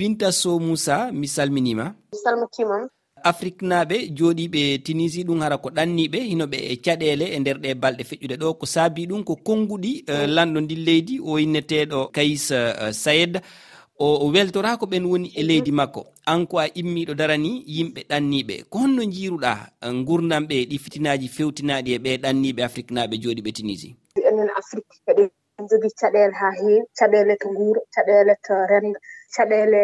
binta sow moussa mi salminima. Salmitimam afrique naaɓe jooɗiɓe tunisi ɗum hara ko ɗanniɓe hinoɓe e caɗele e nder ɗe balɗe feƴƴuɗe ɗo. Ko saabi ɗum ko konnguɗi mm. eh, uh, lanɗo ndi leydi o inneteɗo kayis uh, sayed. O weltora ko ɓen woni e mm-hmm. leydi makko. An ko a immiɗo darani yimɓe ɗanniɓe ko honno jiruɗa eh, gurdam ɓe ɗi fitinaji fewtinaɗi e ɓe ɗanniɓe afrique naaɓe jooɗiɓe tunisie? Enen afrique kadi jogui caɗele ha heewi caɗele to guuro caɗele to renda caɗeele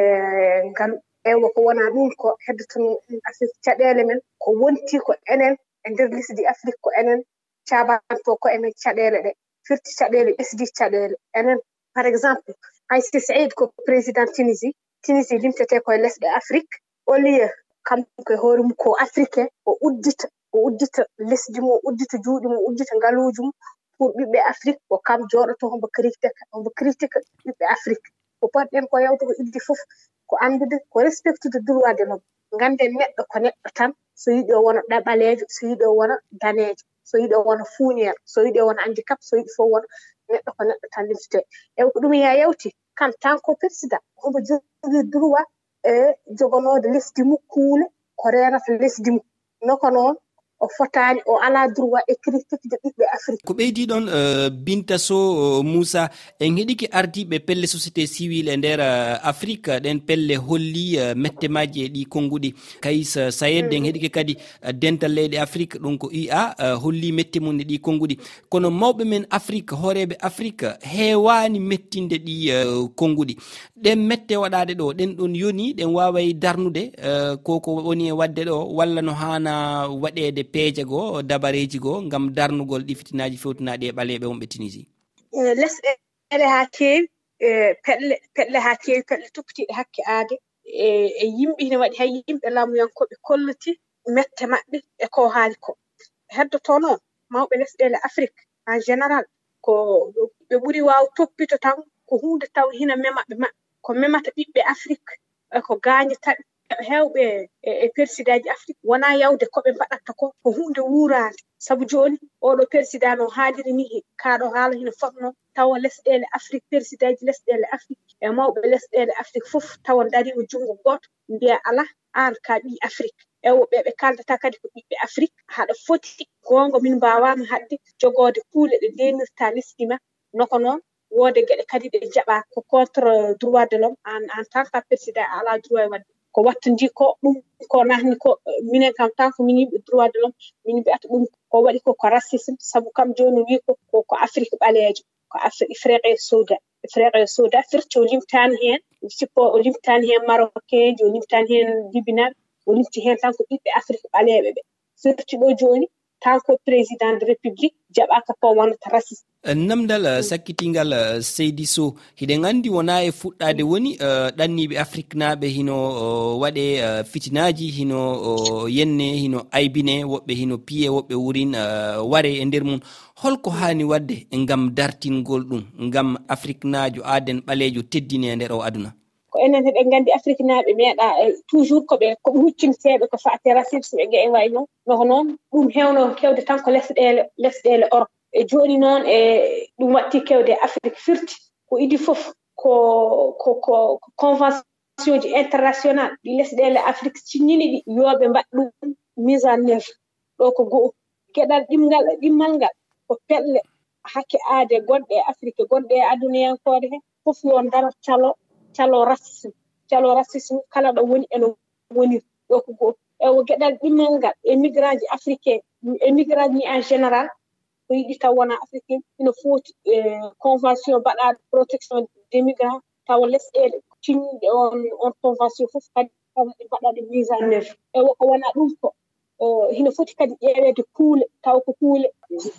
ngal ewa ko wonaa ɗum ko heddotano afrique caɗeele men ko wonti ko enen e ndeer lisdi afrique ko enen cabanto ko emen caɗeele ɗe firti caɗeele ɓesdi caɗeele enen. Par exemple haysi saïd ko président tunisie tunisie limtetee koye lesɗe afrique au lieu kamko e hoore mum ko africain o uddita o uddita lesdi mum o uddita juuɗe mum o uddita ngaluuji mum pour ɓiɓɓe afrique ko kam jooɗoto hombo critique hombo critique ɓiɓɓe afrique. ko potɗen ko yewtugo iddi fof ko anndude ko respectude droit de l'homme. Ngannden neɗɗo ko neɗɗo tan so yiɗi o wona ɗaɓaleejo so yiɗi o wona daneejo so yiɗi o wona fuuniere so yiɗi o wona handicap so yiɗi fof wona neɗɗo ko neɗɗo tan limtitee. Eyi ko ɗum ya yewti kan tan ko président omo jogii droit e jogonoode lesdi mum kuule ko reenata lesdi mum. Noko noon o fotaani o alaa droit e de ɓiɓɓe afrique. Ko ɓeydi ɗon euh, binta so uh, moussa en heɗiki ardiiɓe pelle société civil e ndeer euh, afrique ɗen pelle holli uh, mettemaji e ɗi konnguɗi kayis kays sayed en mm. heɗiki kadi uh, dental leyɗe afrique ɗum ko ua holli mette mum e ɗi konnguɗi kono mawɓe men afrique hooreɓe afrique heewaani mettinde ɗi konnguɗi ɗen mette waɗaade ɗo ɗen ɗon yoni ɗen waaway darnude uh, koko woni e waɗde ɗo walla no haana waɗeede peeje goo dabareji goo ngam darnugol ɗi fitinaji fewtunaɗi e ɓaleɓe wonɓe tunisie lesɗele ha keewi e, peɗle peɗle ha keewi peɗle tokkitiɗe hakke aade e, e yimɓe hine waɗi hay yimɓe laamuyankoɓe kolloti mette maɓɓe e ko haali ko. Heddoto noon mawɓe lesɗele afrique en général ko ɓe ɓuri waaw toppito tan ko hunde taw hina memaɓe maɓɓe ko memata ɓiɓɓe afrique eko gaañata ɓe hewɓe e, e persidaji afrique wona yawde koɓe mbaɗatta ko ko hunde wuurade sabu jooni oɗo persidano haaliri ni kaaɗo haala hino fotno tawa lesɗele afrique persidaji lesɗele afrique e mawɓe lesɗele afrique fof tawa darima junngo gooto mbiya ala an ka ɓi afrique. E ɓeɓe kaldata kadi ko ɓiɓɓe afrique haɗa foti goonga min mbawama hadde jogode kuule ɗe ndenirta lesdi ma. Noko noon woode geɗe kadi ɗe jaɓa ko contre droit de l'homme en en tant que président ala droit e wadde. ko wattandi ko ɗum ko nahni ko minen kam tan ko min yimɓe droit de l'homme min mbiyata ɗum ko waɗi ko ko racisme sabu kam joni wi ko ko afrique ɓaleejo ko afrique ifriqe souda ifriqe souda firti o limtani heen sippo o limtani heen marocain ji o limtani heen libinaɓe o limti heen tan ko ɓiɓɓe afrique ɓaleeɓe ɓe. Firti ɗo joni tant que président de république jaɓaka ko wonata raciste eh, namdal eh, sakkitingal eh, seydi sow hiɗen andi wona e fuɗɗade woni ɗanniɓe afrique naɓe hino waɗe fitinaji hino yenne hino aybine woɓɓe hino piye woɓɓe wurin ware e nder mum holko hani wadde gam dartingol ɗum gam afrique najo aden ɓalejo teddine e nder o aduna? ko enen heɗen nganndi afrique naaɓe meeɗa eh, toujours koɓe koɓe huccinteeɓe ko fate racisme e ge e way noon. Noko noon ɗum heewno kewde tan ko lesɗeele lesɗeele europe. E jooni noon e ɗum watti kewde e afrique firti. Ko idi fof ko ko ko convention ji international ɗi lesɗeele afrique ciññini ɗi yooɓe mbaɗ ɗum mise en neuvre ɗo ko go'o. Geɗal ɗimgal ɗimmal ngal ko pelle hakke aade gonɗe e afrique gonɗe e adunayankoode hee fof yo ndaro calo calo racisme calo racisme kala ɗo woni eno wonir ɗo ko goo ewo geɗal ɗimmal ngal e migrant ji africain e migrant ji en général ko yiɗi taw wona africain ina footi e convention mbaɗaɗo protection des migrants tawa lesɗele tinniɗe on on convention fof kadi tawa ɗe mbaɗaɗe mise en neuvre ewo ko wona ɗum ko hino foti kadi ƴeewede kuule taw ko kuule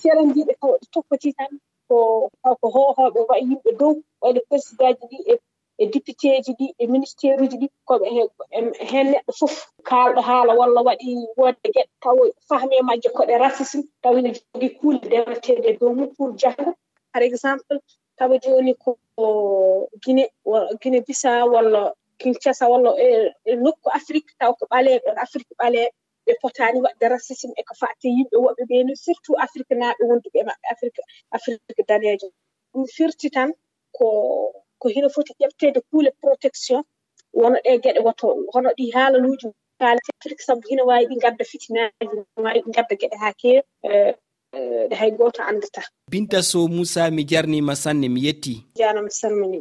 serandiɓe taw ɗe tokkotitan ko taw ko hohoɓe wayi yimɓe dow waɗi présidaji ɗi e e députéji ɗi e ministére uji ɗi koɓe hen neɗɗo fof kalɗo haala walla waɗi wodde gueɗe taw fahme e majje koɗe racisme taw ene jogui kuule dewetede e dow mum pour janggo par exemple tawa joni ko guine guine bisa walla kincasa walla e, e nokku afrique taw ko ɓaleɓe e afrique ɓaleɓe ɓe potani waɗde racisme eko fate yimɓe woɓɓe ɓeni surtout afrique naaɓe wonduɓe maɓɓe afrique afrique danejo ɗum firti tan ko ko hino foti ƴeftede kuule protection wono ɗe geɗe woto hono ɗi haalaluuji kaalete afrique sabu hina waawi ɗi ngadda fitinaaji waawi ɗi ngadda geɗe haa keewi eh, eh, hay gooto anndata binta sow moussa mi jarniima sanne mi yettii janama salmini